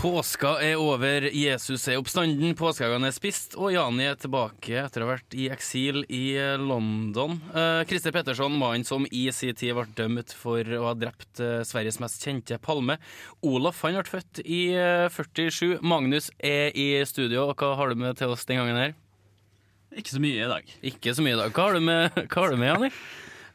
Påska er over, Jesus er oppstanden, påskeeggene er spist, og Jani er tilbake etter å ha vært i eksil i London. Eh, Christer Petterson, mannen som i sin tid ble dømt for å ha drept eh, Sveriges mest kjente palme. Olaf han ble født i eh, 47. Magnus er i studio, og hva har du med til oss den gangen her? Ikke så mye i dag. Ikke så mye i dag. Hva har du med, hva har du med Jani?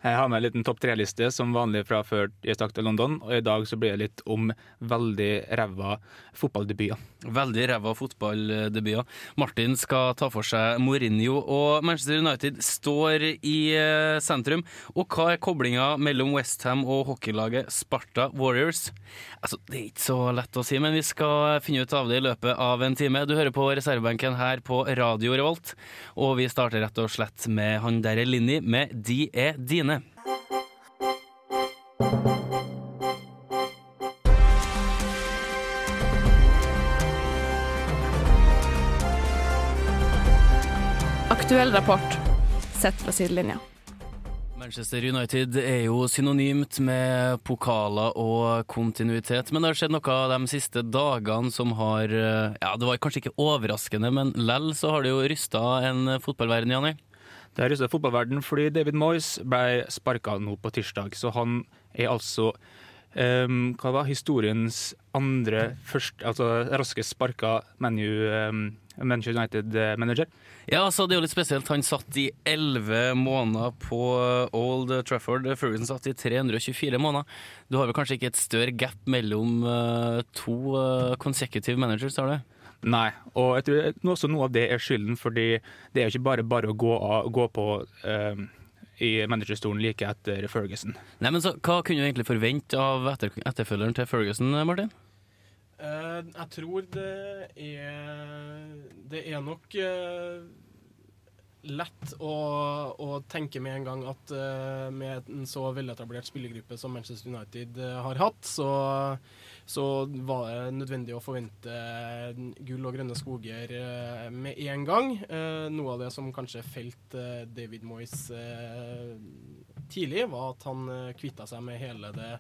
Jeg har med en liten topp tre-liste som vanlig fra før jeg stakk til London, og i dag så blir det litt om veldig ræva fotballdebuter. Veldig ræva fotballdebuter. Martin skal ta for seg Mourinho, og Manchester United står i eh, sentrum. Og hva er koblinga mellom Westham og hockeylaget Sparta Warriors? Altså, Det er ikke så lett å si, men vi skal finne ut av det i løpet av en time. Du hører på reservebenken her på Radio Revolt, og vi starter rett og slett med han der er Linni med De er dine. Aktuell rapport sett fra sidelinja. Manchester United er jo synonymt med pokaler og kontinuitet, men det har skjedd noe de siste dagene som har eh, Ja, det var kanskje ikke overraskende, men lell så har det jo rysta en fotballverden, Janni. Det har rysta fotballverden fordi David Moyes ble sparka nå på tirsdag, så han er altså um, hva var historiens andre først, altså raskest sparka menu, um, Manchester United-manager. Ja, altså det er jo litt spesielt. Han satt i elleve måneder på Old Trafford. Ferguson satt i 324 måneder. Du har vel kanskje ikke et større gap mellom uh, to uh, consecutive managers, har du? Nei, og jeg tror også noe av det er skylden, fordi det er jo ikke bare bare å gå, av, gå på um, i managerstolen like etter Ferguson. Nei, men så, Hva kunne du egentlig forvente av etter, etterfølgeren til Ferguson, Martin? Uh, jeg tror det er Det er nok uh, lett å, å, tenke med en gang at uh, med en så veletablert spillergruppe som Manchester United uh, har hatt, så, så, var det nødvendig å forvente gull og grønne skoger uh, med en gang. noe av det som kanskje felte David Moyes tidlig, var at han kvitta seg med hele det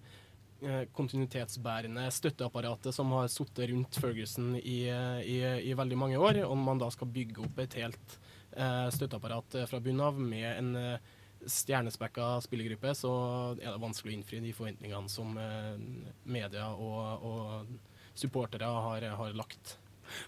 kontinuitetsbærende støtteapparatet som har sittet rundt Ferguson i, i, i veldig mange år. Om man da skal bygge opp et helt Eh, støtteapparat fra bunnen av med en eh, stjernespekka spillergruppe, så er det vanskelig å innfri de forventningene som eh, media og, og supportere har, har lagt.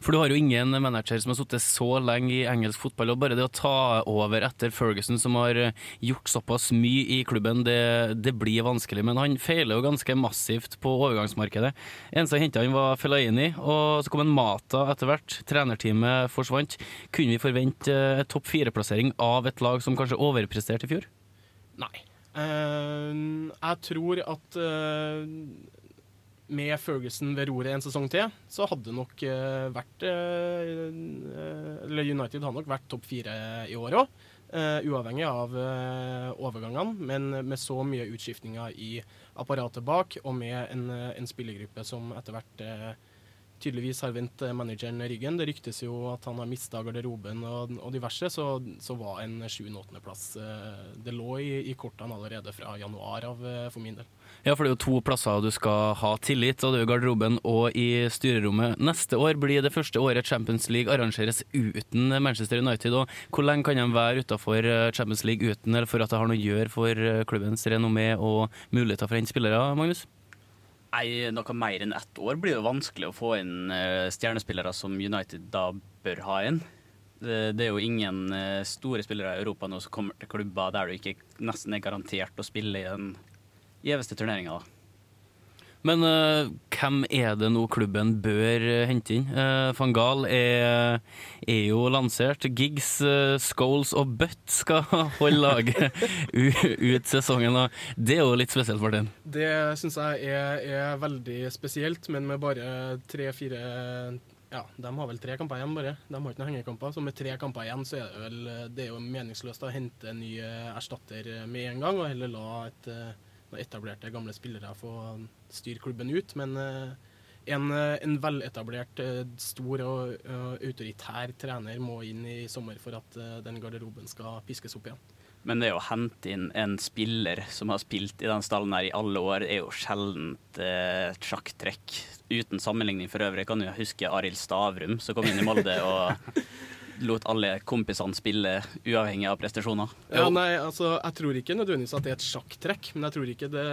For du har jo ingen manager som har sittet så lenge i engelsk fotball, og bare det å ta over etter Ferguson, som har eh, gjort såpass mye i klubben, det, det blir vanskelig. Men han feiler jo ganske massivt på overgangsmarkedet. Eneste han henta han var Fellaini, og så kom en Mata etter hvert. Trenerteamet forsvant. Kunne vi forvente eh, topp fire-plassering av et lag som kanskje overpresterte i fjor? Nei. Uh, jeg tror at uh, med Ferguson ved roret en sesong til, så hadde nok uh, vært uh, Eller United hadde nok vært topp fire i år òg. Uh, uavhengig av overgangene, men med så mye utskiftninger i apparatet bak, og med en, en spillergruppe som etter hvert tydeligvis har vendt manageren ryggen. Det ryktes jo at han har mista garderoben og, og, diverse, så, så var en sjuende-åttendeplass Det lå i, i kortene allerede fra januar av, for min del. Ja, for det er jo to plasser du skal ha tillit, og det er jo garderoben og i styrerommet. Neste år blir det første året Champions League arrangeres uten Manchester United. og Hvor lenge kan de være utafor Champions League uten, eller for at det har noe å gjøre for klubbens renommé og muligheter for å hente spillere, Magnus? Nei, Noe mer enn ett år blir det vanskelig å få inn stjernespillere som United da bør ha inn. Det er jo ingen store spillere i Europa nå som kommer til klubber der du ikke nesten er garantert å spille i den gjeveste turneringa, da. Men uh, hvem er det nå klubben bør uh, hente inn? Uh, Van Gahl er, er, jo lansert. Giggs, uh, Scholes og Butt skal holde laget ut sesongen. Og det er jo litt spesielt, Martin? Det syns jeg er, er, veldig spesielt, men med bare tre-fire ja, De har vel tre kamper igjen, bare. De har ikke noen hengekamper. Så med tre kamper igjen, så er det vel det er jo meningsløst å hente en ny erstatter med en gang, og heller la et noen etablerte, gamle spillere få styre klubben ut. Men eh, en, eh, en veletablert, eh, stor og autoritær trener må inn i sommer for at den garderoben skal piskes opp igjen. Men det å hente inn en spiller som har spilt i den stallen her i alle år, er jo sjeldent eh, sjakktrekk. Uten sammenligning for øvrig kan du huske Arild Stavrum, som kom inn i Molde og lot alle kompisene spille uavhengig av prestasjoner. Ja, nei, altså, Jeg tror ikke nødvendigvis at det er et sjakktrekk, men jeg tror ikke det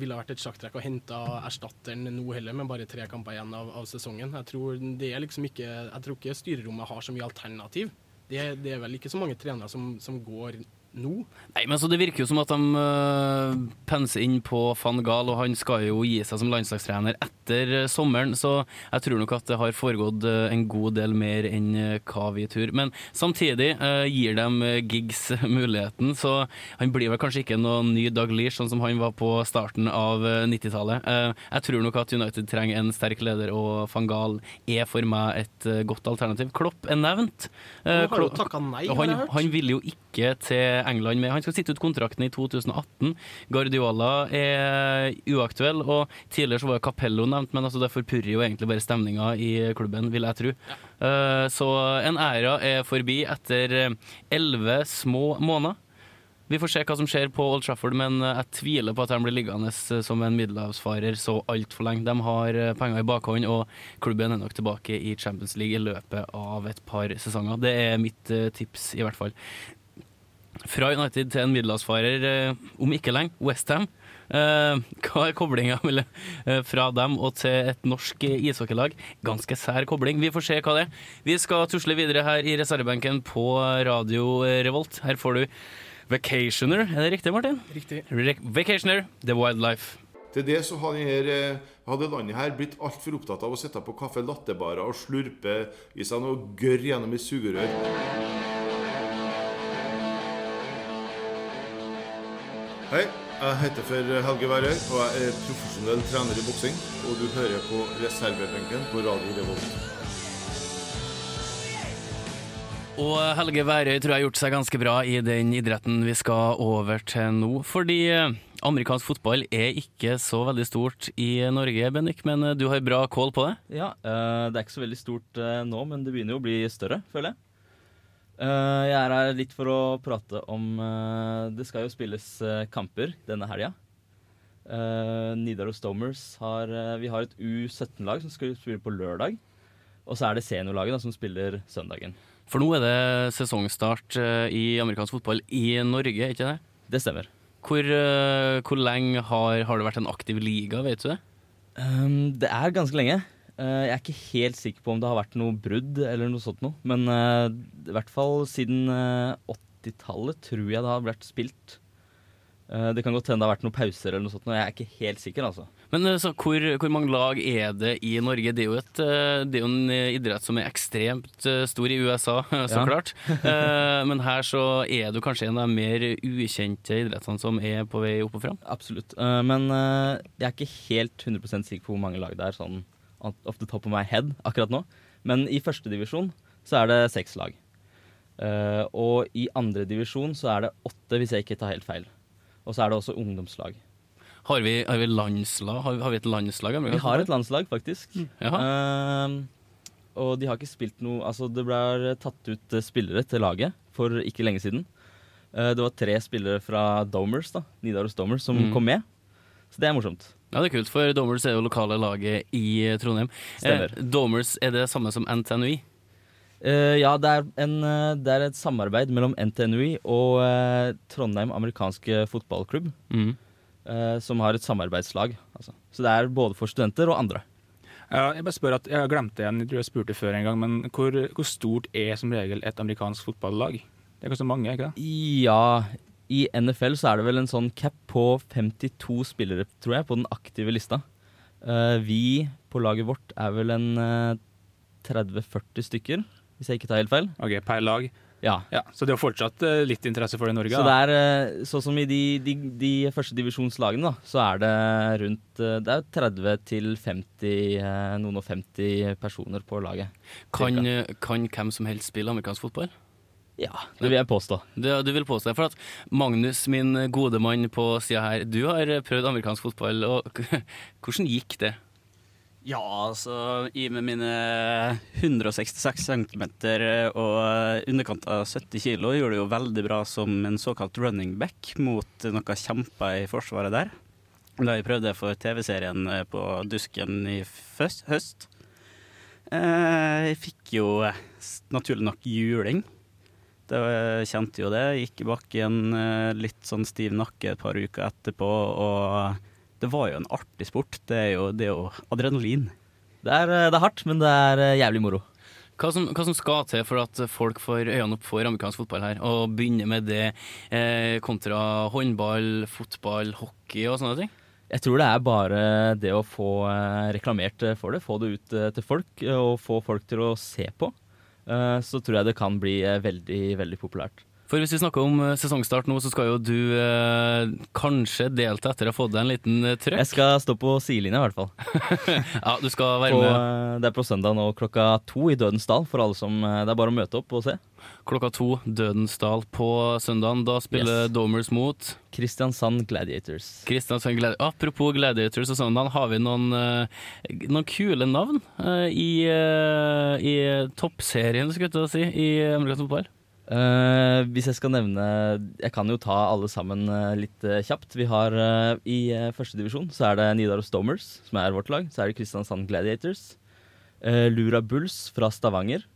ville vært et sjakktrekk å hente erstatteren nå heller, med bare tre kamper igjen av, av sesongen. Jeg tror, det er liksom ikke, jeg tror ikke styrerommet har så mye alternativ. Det, det er vel ikke så mange trenere som, som går nå. Nei, men så Det virker jo som at de øh, penser inn på van Gaal, og han skal jo gi seg som landslagstrener etter øh, sommeren, så jeg tror nok at det har foregått øh, en god del mer enn hva vi tror. Men samtidig øh, gir de Giggs muligheten, så han blir vel kanskje ikke noen ny Dag Leach, sånn som han var på starten av øh, 90-tallet. Eh, jeg tror nok at United trenger en sterk leder, og van Gaal er for meg et godt alternativ. Klopp er nevnt. Eh, Han har jo Klopp- takka nei, og har han, jeg hørt. han vil jo ikke til England med. Han skal sitte ut kontrakten i 2018. Guardiola er uaktuell, og tidligere så var Capello nevnt, men altså det forpurrer jo egentlig bare stemninga i klubben, vil jeg tro. Eh, så en æra er forbi etter elleve små måneder. Vi får se hva som skjer på Old Trafford, men eh, jeg tviler på at de blir liggende eh, som en middelhavsfarer så altfor lenge. De har eh, penger i bakhånd, og klubben er nok tilbake i Champions League i løpet av et par sesonger. Det er mitt eh, tips, i hvert fall. Fra United til en middelhavsfarer, eh, om ikke lenge, Westham. Uh, hva er koblinga mellom, eh, fra dem og til et norsk eh, ishockeylag? Ganske sær kobling. Vi får se hva det er. Vi skal tusle videre her i reservebenken på Radio Revolt. Her får du Vacationer. Er det riktig, Martin? Riktig. Re Vacationer, The Wildlife. Til det så hadde, eh, landet her blitt altfor opptatt av å sitte på kaffe lattebarer og slurpe i seg noe gørr gjennom et sugerør. Hei, jeg heter for Helge Værøy, og jeg er profesjonell trener i boksing. Og du hører på reservebenken på Radio Revolt. Og Helge Værøy tror jeg har gjort seg ganske bra i den idretten vi skal over til nå. Fordi eh, amerikansk fotball er ikke så veldig stort i Norge, Bennik, men eh, du har bra kål på det? Ja, eh, det er ikke så veldig stort nå, men det begynner jo å bli større, føler jeg. Eh, jeg er her litt for å prate om eh, Det skal jo spilles eh, kamper denne helga. Nidaros Domers har Vi har et U17-lag som skal spille på lørdag. Og så er det seniorlaget som spiller søndagen. For nå er det sesongstart i amerikansk fotball i Norge, ikke det? Det stemmer. Hvor, hvor lenge har, har det vært en aktiv liga, vet du det? Um, det er ganske lenge. Eh, jeg er ikke helt sikker på om det har vært noe brudd eller noe sånt noe. Men eh, i hvert fall siden eh, 80-tallet tror jeg det har vært spilt. Eh, det kan godt hende det har vært noen pauser eller noe sånt. Jeg er ikke helt sikker, altså. Men eh, så hvor, hvor mange lag er det i Norge? Det er jo, et, eh, det er jo en eh, idrett som er ekstremt eh, stor i USA, så Ja. klart. Eh, Men her så er du kanskje en av de mer ukjente idrettene som er på vei opp og fram? Absolutt. Eh, men eh, jeg er ikke helt 100% sikker på hvor mange lag det er sånn off the top of my head akkurat nå. Men i første divisjon så er det seks lag. Uh, og i andre divisjon så er det åtte, hvis jeg ikke tar helt feil. Og så er det også ungdomslag. Har vi, har vi landslag? Har vi, har vi et landslag? Vi har et landslag, faktisk. Mm. Uh, og de har ikke spilt noe Altså, det ble tatt ut eh, spillere til laget for ikke lenge siden. Uh, det var tre spillere fra Domers, da, Nidaros Domers, som Mm. kom med. Så det er morsomt. Ja, det er kult, for Domers er jo lokale laget i eh, Trondheim. Stemmer. Eh, Domers er det samme som NTNUI? Uh, ja, det er, en, eh, det er et samarbeid mellom NTNUI og uh, Trondheim amerikanske fotballklubb, Mm. Uh, som har et samarbeidslag. Altså. Så det er både for studenter og andre. Ja, jeg bare spør at, jeg glemte igjen, jeg tror jeg spurte før en gang, men hvor, hvor stort er som regel et amerikansk fotballag? Det er kanskje mange, ikke det? Ja, i NFL så er det vel en sånn cap på 52 spillere, tror jeg, på den aktive lista. Uh, vi på laget vårt er vel en uh, 30-40 stykker, hvis jeg ikke tar helt feil. Ok, Per lag. Ja. Ja, så det er fortsatt uh, litt interesse for det i Norge? Så det er eh, sånn som i de, de, de første divisjonslagene, da, så er det rundt eh, Det er 30 til 50, eh, noen og 50 personer på laget. Kan, eh, kan hvem som helst spille amerikansk fotball? Ja, det vil jeg påstå. Du, du vil påstå for at Magnus, min gode mann på sida her, du har prøvd amerikansk fotball, og hvordan gikk det? Ja, altså i med mine 166 cm og underkant av 70 kg gjorde det jo veldig bra som en såkalt running back mot noen kjemper i forsvaret der. Da jeg prøvde for TV-serien på Dusken i høst. Eh, Jeg fikk jo eh, naturlig nok juling. Det var- jeg kjente jo det. Gikk i bakken, eh, litt sånn stiv nakke et par uker etterpå, og det var jo en artig sport. Det er jo, det er jo adrenalin. Det er, eh, det er hardt, men det er eh, jævlig moro. Hva som, hva som skal til for at folk får øynene opp for amerikansk fotball her, og begynner med det eh, kontra håndball, fotball, hockey og sånne ting? Jeg tror det er bare det å få eh, reklamert eh, for det, få det ut eh, til folk, eh, og få folk til å se på. Eh, Så tror jeg det kan bli eh, veldig, veldig populært. For hvis vi snakker om eh, sesongstart nå, så skal jo du eh, kanskje delta etter å ha fått deg en liten eh, trøkk. Jeg skal stå på sidelinja, i hvert fall. ja, du skal være På, med eh, det er på søndag nå klokka to i Dødens dal, for alle som Det er bare å møte opp og se. klokka to, Dødensdal på søndagen. Da spiller Yes. Domers mot Kristiansand Gladiators. Kristiansand Gladi Apropos Gladiators og søndagen, har vi noen, noen kule navn i, i toppserien, skulle jeg til å si, i amerikansk fotball? Eh, hvis jeg skal nevne Jeg kan jo ta alle sammen uh, litt uh, kjapt. Vi har I uh, førstedivisjon så er det Nidaros Domers, som er vårt lag. Så er det Kristiansand Gladiators. eh, Lura Bulls fra Stavanger.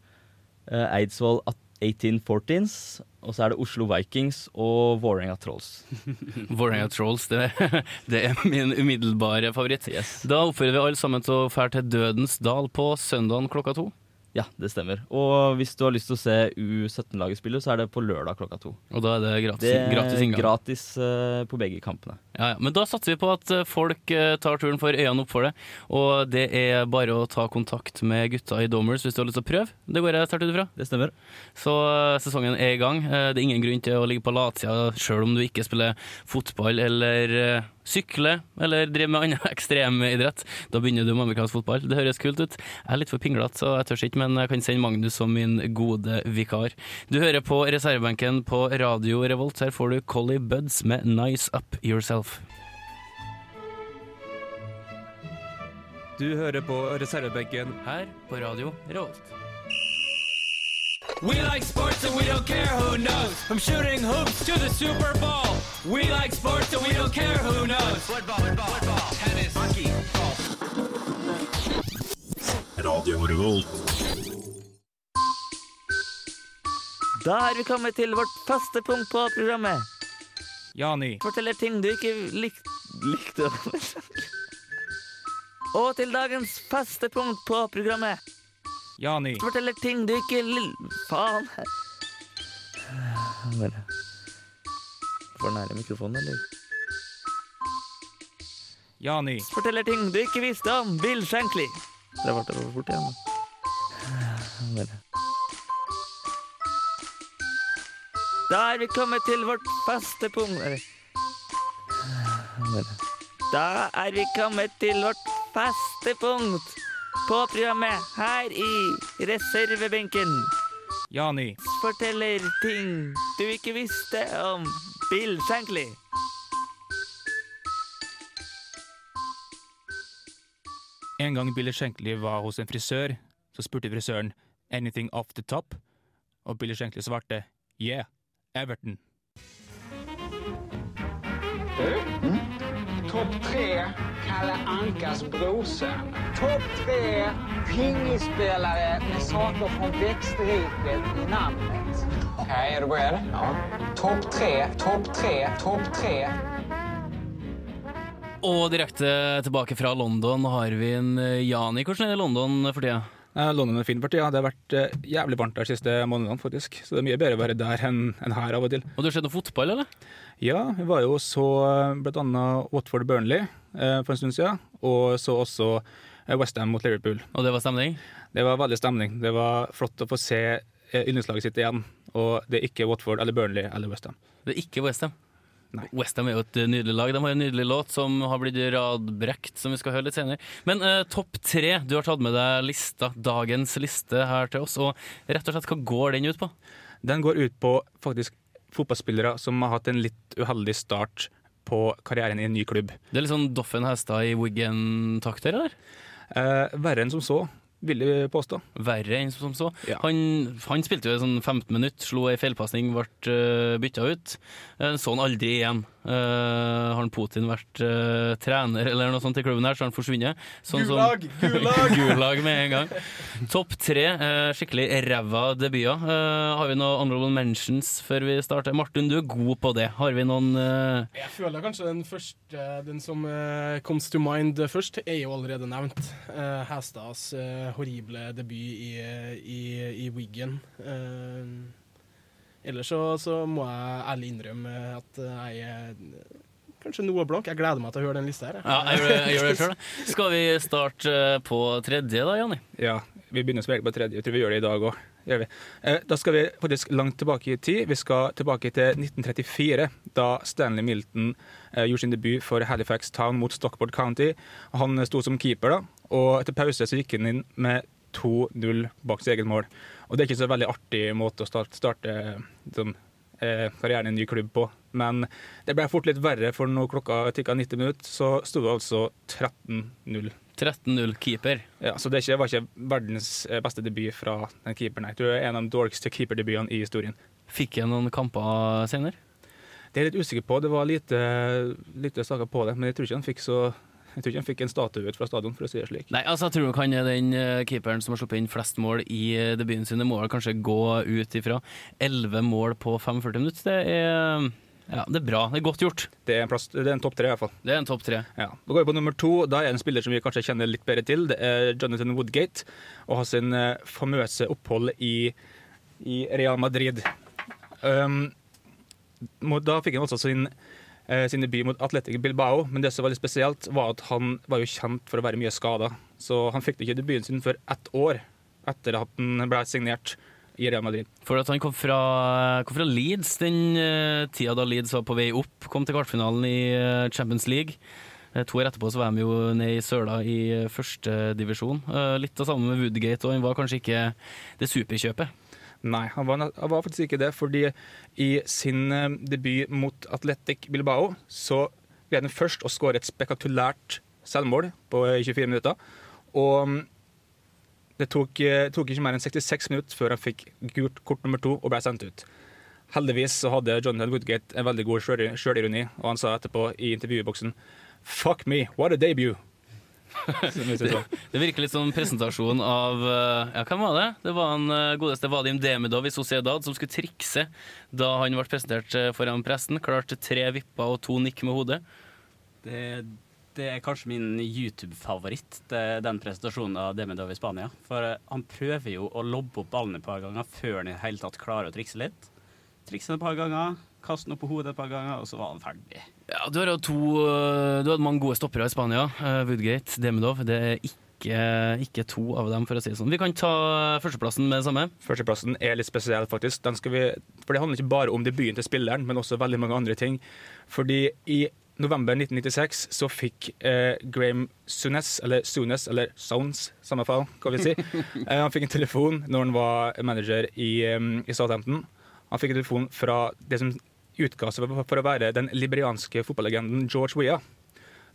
eh, Eidsvoll 1814s. Og så er det Oslo Vikings og Vålerenga Trolls. Vålerenga Trolls, det, det er min umiddelbare favoritt. Da oppfører vi alle sammen til å fære til Dødens dal på søndagen klokka to. Ja, det stemmer. Og hvis du har lyst til å se U17-laget spille, så er det på lørdag klokka to. Og da er det gratis, Det er gratis inngang. gratis uh, på begge kampene. Ja, ja. Men da satser vi på at eh, folk uh, tar turen for øynene opp for det. Og det er bare å ta kontakt med gutta i Domers hvis du har lyst til å prøve. Det går jeg sterkt ut ifra. Det stemmer. Så uh, sesongen er i gang. Det er ingen grunn til å ligge på latsida sjøl om du ikke spiller fotball eller sykle eller driver med annen ekstremidrett. Da begynner du med amerikansk fotball. Det høres kult ut. Jeg er litt for pinglete, så jeg tør ikke, men jeg kan sende Magnus som min gode vikar. Du hører på reservebenken på Radio Revolt. Her får du Collie Buds med Nice Up Yourself. Du hører på reservebenken her på Radio Revolt. We like sports and we don't care who knows. From shooting hoops to the Super Bowl. We like sports and we don't care who knows. Football, football, football, tennis, hockey, Radio Revolt. Da er vi kommet til vårt faste punkt på programmet. Jani. Forteller ting du ikke lik likte. Og til dagens faste punkt på programmet. Jani. Forteller ting du ikke l... Faen. Bare For nære mikrofonen, eller? Jani. Forteller ting du ikke visste om Bill Shankly. Det ble for fort igjen. da. Bare. Da er vi kommet til vårt faste punkt Bare. Da er vi kommet til vårt faste punkt på programmet her i reservebenken. Jani. Forteller ting du ikke visste om Bill Shankly. En gang Bill Shankly var hos en frisør, så spurte frisøren 'anything off the top', og Bill Shankly svarte 'yeah, Everton'. Kalle Ankas brorsön. Topp tre pingisspelare med saker från växtriket i namnet. Okej, är du beredd? Ja. Topp tre, topp tre, topp tre. Og direkte tilbake fra London har vi en eh, Jani. Hvordan er det i London for tida? Eh, London er en fin parti, ja. Det har vært eh, jævlig varmt der de siste månedene, faktisk. Så det er mye bedre å være der enn her av og til. Og du har sett noe fotball, eller? Ja, vi var jo så blant annet Watford Burnley for en stund siden, og så også Westham mot Liverpool. Og det var stemning? Det var veldig stemning. Det var flott å få se eh, yndlingslaget sitt igjen, og det er ikke Watford eller Burnley eller Westham. Det er ikke Westham. Westham er jo et eh, nydelig lag. De har en nydelig låt som har blitt radbrekt, som vi skal høre litt senere. Men eh, topp tre. Du har tatt med deg lista, dagens liste her til oss. Og rett og slett, hva går den ut på? Den går ut på faktisk fotballspillere som har hatt en litt uheldig start på karrieren i en ny klubb. Det er litt sånn Doffen Hestad i Wiggen-takter, eller? Eh, verre enn som så, vil jeg påstå. Verre enn som så. Ja. Han, han spilte jo sånn 15 minutter, slo ei feilpasning, ble uh, bytta ut. Uh, så han aldri igjen. Eh, har Putin vært uh, trener eller noe sånt i klubben her, så har han forsvunnet. Sånn som- Gulag! Gulag! Gulag med en gang. Topp tre uh, skikkelig ræva debuter. Har vi noen honorable mentions før vi starter? Martin, du er god på det. Har vi noen Jeg føler kanskje den første, den som uh, comes to mind først, er jo allerede nevnt. Uh, Hestads horrible debut i, i, i Wiggen. Eh, ellers så, så må jeg ærlig innrømme at jeg er kanskje noe blank. Jeg gleder meg til å høre den lista her. jeg. Ja, jeg gjør det, jeg gjør det selv. Skal vi starte eh, på tredje da, Janni? Ja, vi begynner som regel på tredje. Jeg tror vi gjør det i dag òg. Da skal vi faktisk langt tilbake i tid. Vi skal tilbake til 1934, da Stanley Milton eh, gjorde sin debut for Halifax Town mot Stockport County. Han sto som keeper, da, og etter pause så gikk han inn med 2-0 bak sitt eget mål. Og det er ikke så veldig artig måte å starte, starte sånn, eh, karrieren i en ny klubb på. Men det ble fort litt verre, for når klokka tikka 90 minutter, så sto det altså 13-0. 13-0 keeper. Ja, Så det var ikke verdens eh, beste debut fra den keeperen. Jeg tror det er en av de dårligste keeperdebutene i historien. Fikk jeg noen kamper senere? Det er jeg litt usikker på. Det var lite, lite saker på det, men jeg tror ikke han fikk så jeg tror ikke han fikk en statue ut fra stadion, for å si det slik. Nei, altså jeg tror nok han er den eh, keeperen som har sluppet inn flest mål i eh, debuten sin. Det må vel kanskje gå ut ifra 11 mål på 45 minutter. Det er, ja, det er bra. Det er godt gjort. Det er en, plass, det er en topp tre, i hvert fall. Det er en topp tre. Ja. Da går vi på nummer to. Da er det en spiller som vi kanskje kjenner litt bedre til. Det er Jonathan Woodgate. Og har sin eh, famøse opphold i, i Real Madrid. Um, da fikk han altså sin, eh, sin debut mot Atletic Bilbao, men det som var litt spesielt, var at han var jo kjent for å være mye skada. Så han fikk ikke debuten sin før ett år etter at han ble signert i Real Madrid. For at han kom fra, kom fra Leeds den eh, tida da Leeds var på vei opp. Kom til kvartfinalen i eh, Champions League. Eh, To år etterpå så var de jo nede i søla i førstedivisjon. Litt av samme med Woodgate, og han var kanskje ikke det superkjøpet. Nei, han var, han var faktisk ikke det, fordi i sin eh, debut mot Atletic Bilbao så greide han først å skåre et spektakulært selvmål på eh, 24 minutter. Og mm, det tok, eh, tok ikke mer enn 66 minutter før han fikk gult kort nummer to og ble sendt ut. Heldigvis så hadde Jonathan Woodgate en veldig god sjøl- sjølironi, og han sa etterpå i intervjuboksen Fuck me, what a debut! Sånn. Det virker litt som presentasjon av eh, Ja, hvem var det? Det var han eh, godeste Vadim Demidov i Sociedad som skulle trikse da han ble presentert eh, foran pressen. Klarte tre vipper og to nikk med hodet. Det, det er kanskje min YouTube-favoritt, den presentasjonen av Demidov i Spania. For han prøver jo å lobbe opp ballen et par ganger før han i det hele tatt klarer å trikse litt. Trikse den et par ganger, kaste den opp på hodet et par ganger, og så var han ferdig. Ja, Du har jo to eh, Du hadde mange gode stoppere i Spania. eh, Woodgate, Demidov. Det er ikke, ikke to av dem, for å si det sånn. Vi kan ta førsteplassen med det samme. Førsteplassen er litt spesiell, faktisk. Den skal vi, for Det handler ikke bare om debuten til spilleren, men også veldig mange andre ting. Fordi i november 1996 så fikk eh, Graham Sunes, eller Sunes, eller Sounds, samme fall, hva vi si. eh, han fikk en telefon når han var manager i, um, i Southampton. Han fikk en telefon fra det som utga seg for å være den liberianske fotballegenden George Weah,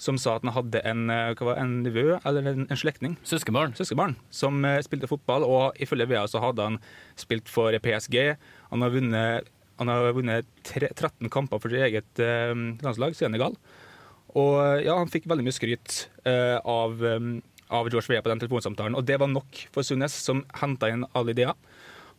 som sa at han hadde en, eh, en nevø, eller en, en slektning. Søskenbarn. Søskenbarn, som eh, spilte fotball, og ifølge Weah så hadde han spilt for PSG. Han har vunnet, han har vunnet tre, 13 kamper for sitt eget eh, landslag, Senegal. Og ja, han fikk veldig mye skryt eh, av, eh, av George Weah på den telefonsamtalen, og det var nok for Sundnes, som henta inn alle ideer.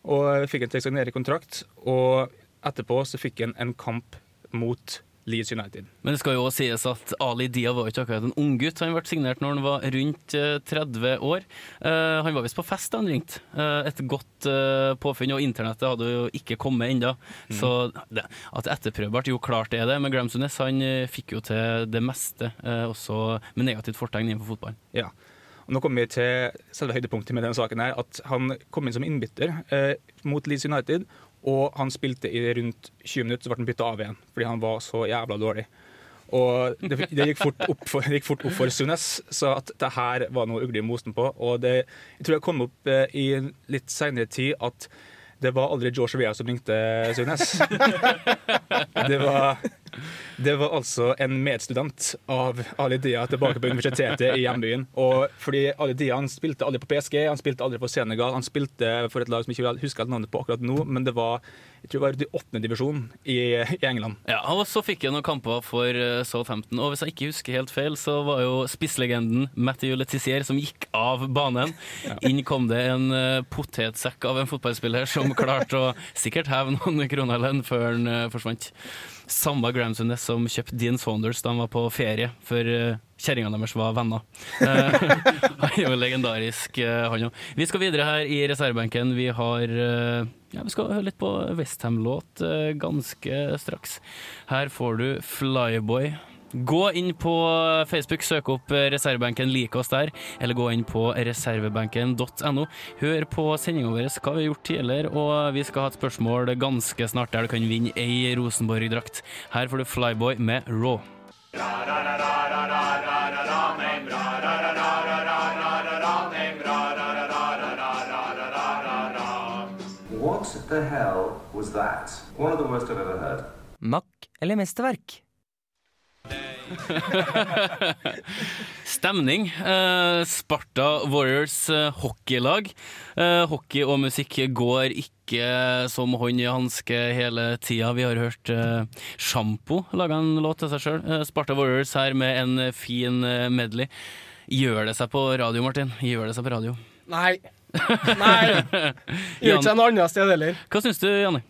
og fikk en til å kontrakt. Og etterpå så fikk han en kamp mot Leeds United. Men det skal jo også sies at Ali Dia var ikke akkurat en unggutt. Han ble signert når han var rundt eh, 30 år. Uh, han var visst på fest da han ringte. Uh, et godt uh, påfunn, og internettet hadde jo ikke kommet ennå. Så det, at det etterprøvbart, jo klart er det. Men Graham Sunes han eh, fikk jo til det meste, eh, også med negativt fortegn innenfor fotballen. Ja. Og nå kommer vi til selve høydepunktet med denne saken. her, At han kom inn som innbytter eh, mot Leeds United, og han spilte i rundt 20 minutter, så ble han bytta av igjen fordi han var så jævla dårlig. Og det, det, gikk fort opp for, det fort opp for Sunes, så at det her var noe ugler i mosen på. Og det, jeg tror det kom opp eh, i litt seinere tid at Det var aldri George Vea som ringte, Sunes. Det var, det var altså en medstudent av Ali Dia tilbake på universitetet i hjembyen. Og fordi Ali Dia han spilte aldri på PSG, han spilte aldri på Senegal. Han spilte for et lag som jeg ikke husker navnet på akkurat nå, men det var jeg tror det var i åttende divisjon i, i England. Ja, og så fikk jeg noen kamper for eh, Southampton, og hvis jeg ikke husker helt feil, så var jo spisslegenden Matthew Letizier som gikk av banen. Inn kom det en eh, potetsekk av en fotballspiller som klarte å sikkert heve noen kroner eller lønn før han eh, forsvant. Samme Graham Sundnes som kjøpte Dean Saunders da han var på ferie, for uh, kjerringene deres var venner. Eh, han er jo legendarisk, eh, han òg. Vi skal videre her i reservebenken. Vi har eh, ja, Vi skal høre litt på Westham-låt ganske straks. Her får du Flyboy. Gå inn på Facebook, søk opp reservebenken, lik oss der, eller gå inn på reservebenken.no. Hør på sendinga vår hva vi har gjort tidligere, og vi skal ha et spørsmål ganske snart der du kan vinne ei Rosenborg-drakt. Her får du Flyboy med Raw. What the hell was that? One of the worst I've ever heard. Mack eller mesterverk? Stemning. Eh, Sparta Warriors eh, hockeylag. Eh, hockey og musikk går ikke som hånd i hanske hele tida. Vi har hørt eh, Sjampo lage en låt til seg sjøl. Eh, Sparta Warriors her med en fin eh, medley. Gjør det seg på radio, Martin? Gjør det seg på radio? Nei. Nei. Gjør ikke seg noe annet sted heller. Hva syns du, Janne?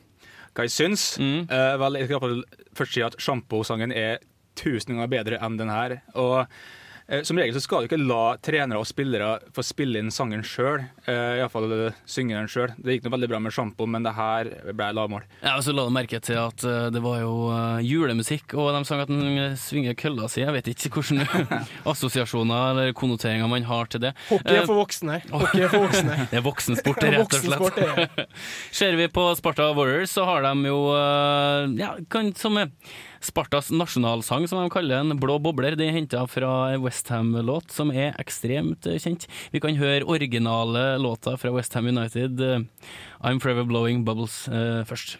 Hva jeg syns? Eh, vel, jeg skal først si at Sjampo-sangen er tusen ganger bedre enn den her. Og eh, som regel så skal du ikke la trenere og spillere få spille inn sangen sjøl. Uh, Iallfall synge den sjøl. Det gikk noe veldig bra med Sjampo, men det her ble lavmål. Ja, og så la du merke til at eh, det var jo eh, julemusikk, og de sang at den eh, svinger kølla si. Jeg vet ikke hvilke assosiasjoner eller konnoteringer man har til det. Hockey er Eh, for voksne. Hockey er for voksne. Det er voksensport, rett og slett. Ser vi på Sparta Warriors, så har de jo eh, ja, kan, som er Spartas nasjonalsang, som de kaller den, Blå bobler. Det er henta fra en Westham-låt som er ekstremt kjent. Vi kan høre originale låter fra Westham United, eh, I'm Forever Blowing Bubbles, eh, først.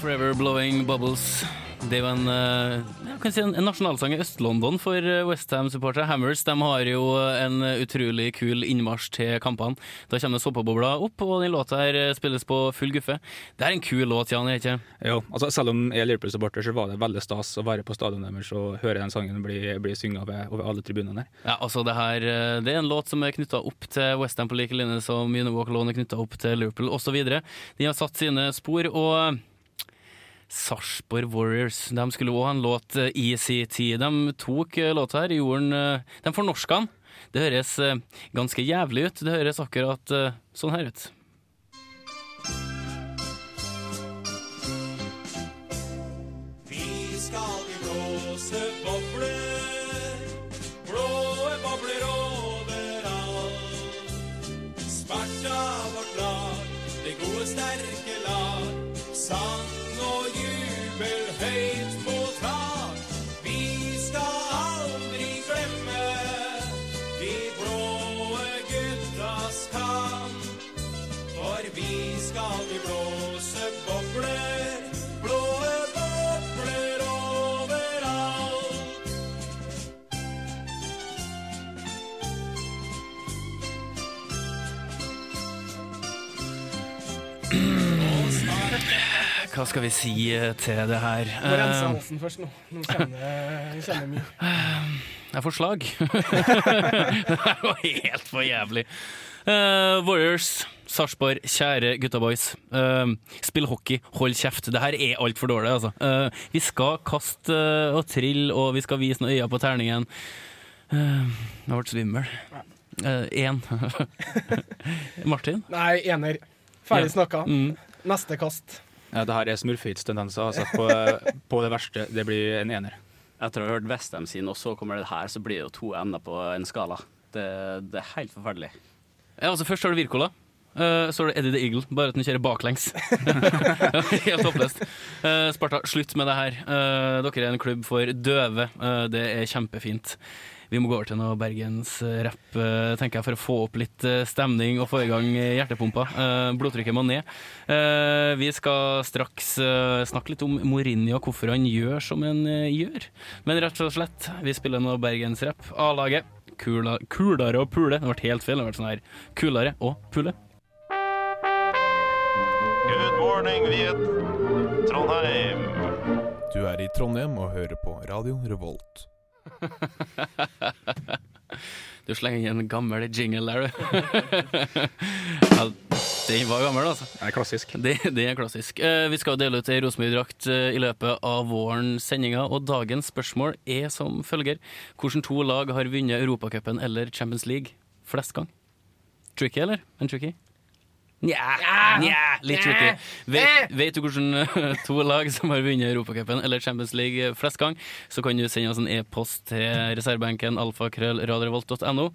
Forever Blowing Bubbles. Det er jo en, eh, si en, en nasjonalsang i Øst-London for Westham-supportere. Hammers de har jo en utrolig kul innmarsj til kampene. Da kommer såpebobla opp, og den låta her spilles på full guffe. Det er en kul låt, Jan, er ikke? Jo, altså Selv om jeg er Liverpool-supporter, så var det veldig stas å være på stadionet deres og høre den sangen bli, bli synget over, alle tribunene der. Ja, altså det her eh, Det er en låt som er knytta opp til Westham på like linje som Alone er knytta opp til Liverpool osv. De har satt sine spor, og Sarpsborg Warriors de skulle òg ha en låt i sin tid. De tok eh, låta her, gjorde den eh, De fornorska den. Det høres eh, ganske jævlig ut. Det høres akkurat sånn her ut. Hva skal vi si eh, til det her? Må rense Eh, halsen først nå. Nå kjenner jeg mye. Jeg får slag. det her var helt for jævlig. Uh, Warriors, Sarpsborg, kjære gutta boys. Uh, spill hockey, hold kjeft. Det her er altfor dårlig, altså. Uh, vi skal kaste eh, og trille, og vi skal vise noen øyne på terningen. Jeg ble svimmel. Én. Martin? Nei, ener. Ferdig snakka. Mm. Neste kast. Ja, det her er smurfeitstendenser. Altså på, på det verste. Det blir en ener. Etter å ha hørt Westham sin, og så kommer det her, så blir det jo to ender på en skala. Det, det er helt forferdelig. Ja, altså Først har du Wirkola. Uh, så er det Eddie the Eagle, bare at han kjører baklengs. Helt håpløst. Uh, Sparta, slutt med det her. Uh, dere er en klubb for døve. Det er kjempefint. Vi må gå over til noe bergensrapp, uh, tenker jeg, for å få opp litt eh, stemning og få i gang eh, hjertepumpa. Eh, blodtrykket må ned. Eh, vi skal straks eh, snakke litt om Mourinho og hvorfor han gjør som han eh, gjør. Men rett og slett, vi spiller noe bergensrapp. A-laget. Kula, kulere og pule. Det ble helt feil. Det ble sånn her kulere og pule. Good morning, Viet. Trondheim. Du er i Trondheim og hører på Radio Revolt. Du slenger inn en gammel jingle der, du. ja, den var gammel, altså. Det er klassisk. Det, det er klassisk. Eh, vi skal dele ut ei Rosenborg-drakt eh, i løpet av våren sendinga, og dagens spørsmål er som følger. Hvilke to lag har vunnet Europacupen eller Champions League flest gang? Tricky, eller? En tricky? Nja, nja, litt tricky. Vet, vet du hvordan to lag som har vunnet Europacupen eller Champions League flest gang, så kan du sende oss en e-post til reservebenken alfakrøllradiorevolt.no,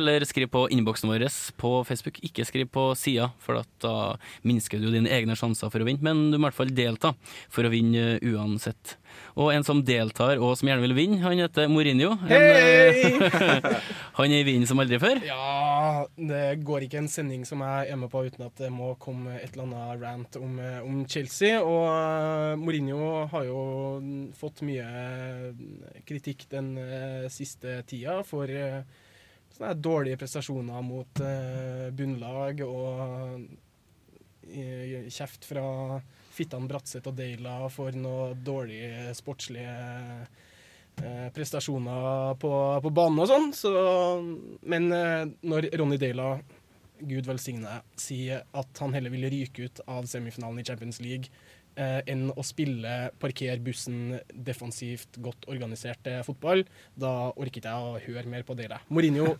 eller skriv på innboksen vår på Facebook. Ikke skriv på sida, for at da minsker du dine egne sjanser for å vinne, men du må i hvert fall delta for å vinne uansett. Og en som deltar og som gjerne vil vinne, han heter Mourinho. En, Hei! han er i vinden som aldri før. Ja, det går ikke en sending som jeg er med på uten at det må komme et eller annet rant om, eh, om Chelsea. Og eh, Mourinho har jo fått mye kritikk den eh, siste tida for eh, sånne dårlige prestasjoner mot eh, bunnlag og eh, kjeft fra Fittan Bratseth og Deila for noen dårlige sportslige eh, prestasjoner på, på banen og sånn. Så, men eh, når Ronny Deila, gud velsigne, sier at han heller vil ryke ut av semifinalen i Champions League eh, enn å spille parker bussen defensivt, godt organisert eh, fotball, da ikke jeg å høre mer på Deila. Mourinho,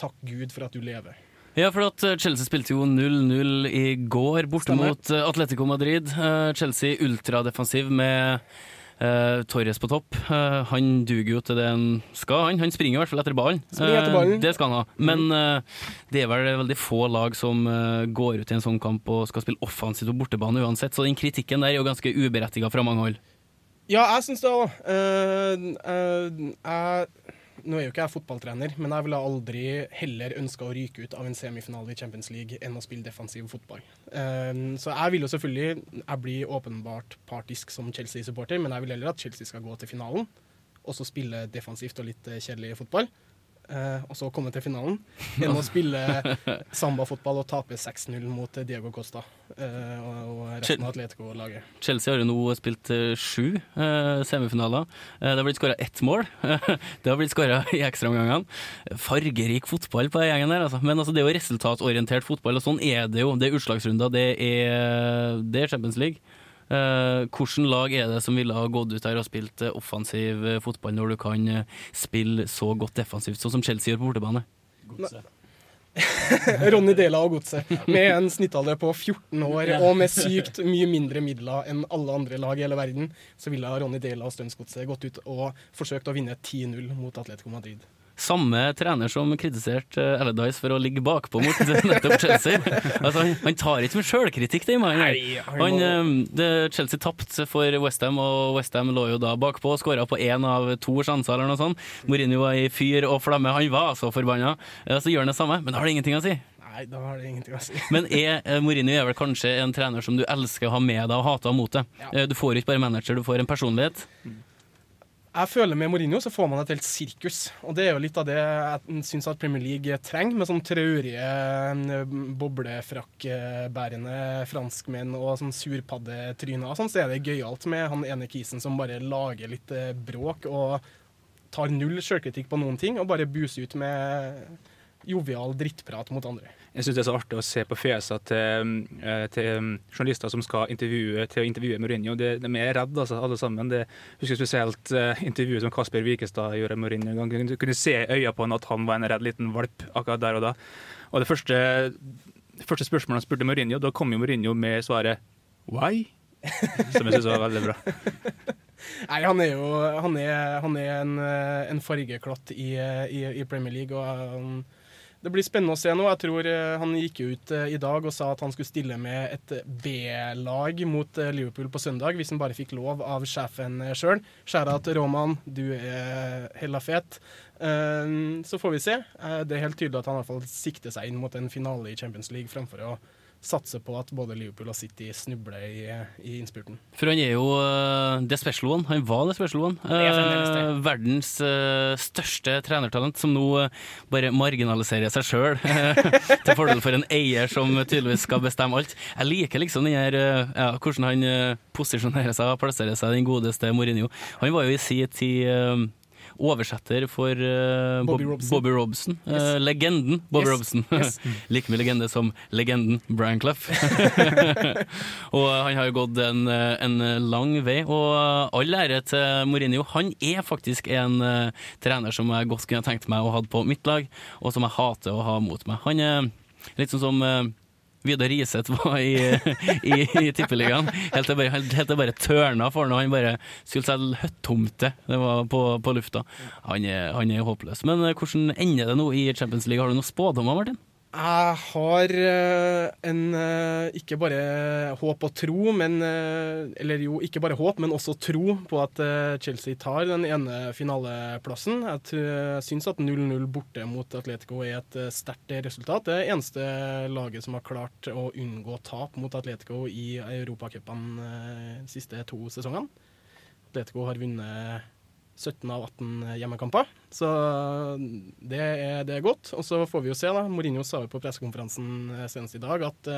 takk Gud for at du lever. Ja, for at eh, Chelsea spilte jo 0-0 i går borte mot eh, Atletico Madrid. Eh, Chelsea ultradefensiv med Uh, Torres på topp. Uh, han duger jo til det han skal, han. Han springer i hvert fall etter ballen. Ballen. det skal han ha. Men eh, det er vel veldig få lag som går ut i en sånn kamp og skal spille offensivt på bortebane uansett, så den kritikken der er jo ganske uberettiga fra mange hold. Ja, jeg syns det òg. Nå er jo ikke jeg fotballtrener, men jeg ville aldri heller ønska å ryke ut av en semifinale i Champions League enn å spille defensiv fotball. Eh, så jeg vil jo selvfølgelig Jeg blir åpenbart partisk som Chelsea-supporter, men jeg vil heller at Chelsea skal gå til finalen, og så spille defensivt og litt eh, kjedelig fotball. Eh, og så komme til finalen, enn å spille sambafotball og tape 6-0 mot Diego Costa eh, og, resten av Atletico-laget. Chelsea har jo nå spilt eh, sju eh, semifinaler. Eh, det har blitt skåra ett mål. det har blitt skåra i ekstraomgangene. Fargerik fotball på gjengen der, altså. Men altså, det er jo resultatorientert fotball, og sånn er det jo. Det er utslagsrunder, det er, det er Champions League. Eh, Hvilket lag er det som ville ha gått ut her og spilt eh, offensiv eh, fotball når du kan spille så godt defensivt, sånn som Chelsea gjør på bortebane? Ronny Dela og Godset, med en snittalder på 14 år og med sykt mye mindre midler enn alle andre lag i hele verden, så ville Ronny Dela og Strømsgodset gått ut og forsøkt å vinne 10-0 mot Atletico Madrid. Samme trener som kritiserte uh, Allardyce for å ligge bakpå mot nettopp Chelsea. Altså, han, han tar ikke med sjølkritikk, den mannen. Eh, Chelsea tapte for Westham, og Westham lå jo da bakpå og skåra på én av to sjanser eller noe sånt. Mourinho var i fyr og flamme, han var så forbanna. Så gjør han det samme, men da har det ingenting å si. Nei, da har det ingenting å si. Men er, eh, Mourinho er vel kanskje en trener som du elsker å ha med deg og hater mot deg. Ja. Du får ikke bare manager, du får en personlighet. Jeg føler med Mourinho så får man et helt sirkus, og det er jo litt av det jeg syns Premier League trenger, med sånn traurige, eh, boblefrakkbærende franskmenn og sånn surpaddetryner sånn, så er det gøyalt med han ene kisen som bare lager litt eh, bråk og tar null sjølkritikk på noen ting, og bare buser ut med jovial drittprat mot andre. Jeg syns det er så artig å se på fjesene til, eh, til journalister som skal intervjue til å intervjue Mourinho. De, de er redde, altså, alle sammen. Det, jeg husker spesielt uh, intervjuet som Kasper Wikestad gjorde Mourinho en gang. Du kunne se i øya på han at han var en redd liten valp akkurat der og da. Og det første, første spørsmålet han spurte Mourinho, da kom jo Mourinho med svaret 'why?' Som jeg syns var veldig bra. Nei, han er jo han er, han er en, eh, en fargeklatt i, i, i Premier League, og han, Det blir spennende å se nå. Jeg tror eh, Han gikk ut eh, i dag og sa at han skulle stille med et B-lag mot eh, Liverpool på søndag, hvis han bare fikk lov av sjefen sjøl. Skjæra til Roman, du er hella fet. Eh, Så får vi se. Eh, Det er helt tydelig at han i hvert fall sikter seg inn mot en finale i Champions League, framfor å satse på at både Liverpool og City snubler i, i innspurten. For han er jo uh, the special one. Han var the special one. det. Eh, verdens uh, største trenertalent, som nå eh, bare marginaliserer seg sjøl til fordel for en eier som tydeligvis skal bestemme alt. Jeg liker liksom den her, eh, ja, hvordan han eh, posisjonerer seg og plasserer seg, den godeste Mourinho. Han var jo i sin tid eh, oversetter for eh, Bobby Bob- Robson. Bobby Robson. Eh, Yes. legenden Bobby Yes. Robson. Yes. like mye legende som legenden Brian Clough. og han har jo gått en, eh, en lang vei, og all ære til Mourinho. Han er faktisk en uh, trener som jeg godt kunne tenkt meg å ha på mitt lag, og som jeg hater å ha mot meg. Han er litt sånn som eh, Vidar Riseth var i, i, i Tippeligaen. Helt til bare, helt til bare tørna for ham. Han bare skulle selge høttomte. Det var på, på lufta. Han er, han er håpløs. Men eh, hvordan ender det nå i Champions League? Har du noen spådommer, Martin? Jeg har eh, en eh, ikke bare håp og tro, men eh, Eller jo, ikke bare håp, men også tro på at Chelsea tar den ene finaleplassen. Jeg syns at 0-0 borte mot Atletico er et sterkt resultat. Det er eneste laget som har klart å unngå tap mot Atletico i europacupene de siste to sesongene. Atletico har vunnet 17 av 18 hjemmekamper, så det er, det er godt. Og så får vi jo se, da. Mourinho sa jo på pressekonferansen eh, senest i dag at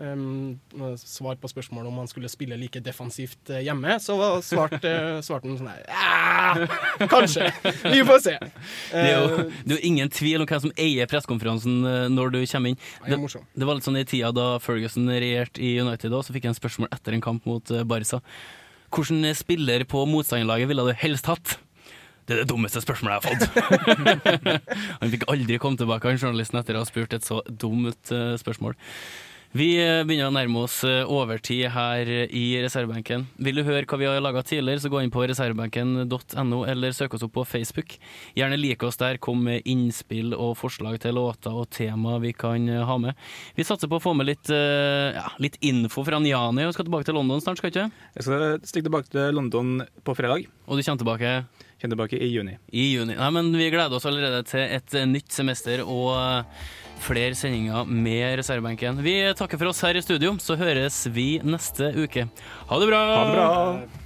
um, Svar på spørsmålet om han skulle spille like defensivt hjemme, så svarte svarte han sånn her Kanskje. Vi får se. Det er, jo, det er jo ingen tvil om hvem som eier pressekonferansen når du kommer inn. det det var litt sånn i tida da Ferguson regjerte i United, også, så fikk jeg en spørsmål etter en kamp mot Barca. Hvilken spiller på motstanderlaget ville du helst hatt? Det er det dummeste spørsmålet jeg har fått. han fikk aldri komme tilbake, han journalisten, etter å ha spurt et så dumt eh, spørsmål. Vi eh, begynner å nærme oss eh, overtid her i reservebenken. Vil du høre hva vi har laga tidligere, så gå inn på reservebenken.no, eller søk oss opp på Facebook. Gjerne like oss der, kom med innspill og forslag til låter og tema vi kan eh, ha med. Vi satser på å få med litt, eh, ja, litt info fra Njani, og skal tilbake til London snart, skal du ikke? Jeg skal stikke tilbake til London på fredag. Og du kommer tilbake? Kommer tilbake i juni. I juni. Nei, men vi gleder oss allerede til et eh, nytt semester og eh, flere sendinger med reservebenken. Vi takker for oss her i studio, så høres vi neste uke. Ha det bra! Ha det bra!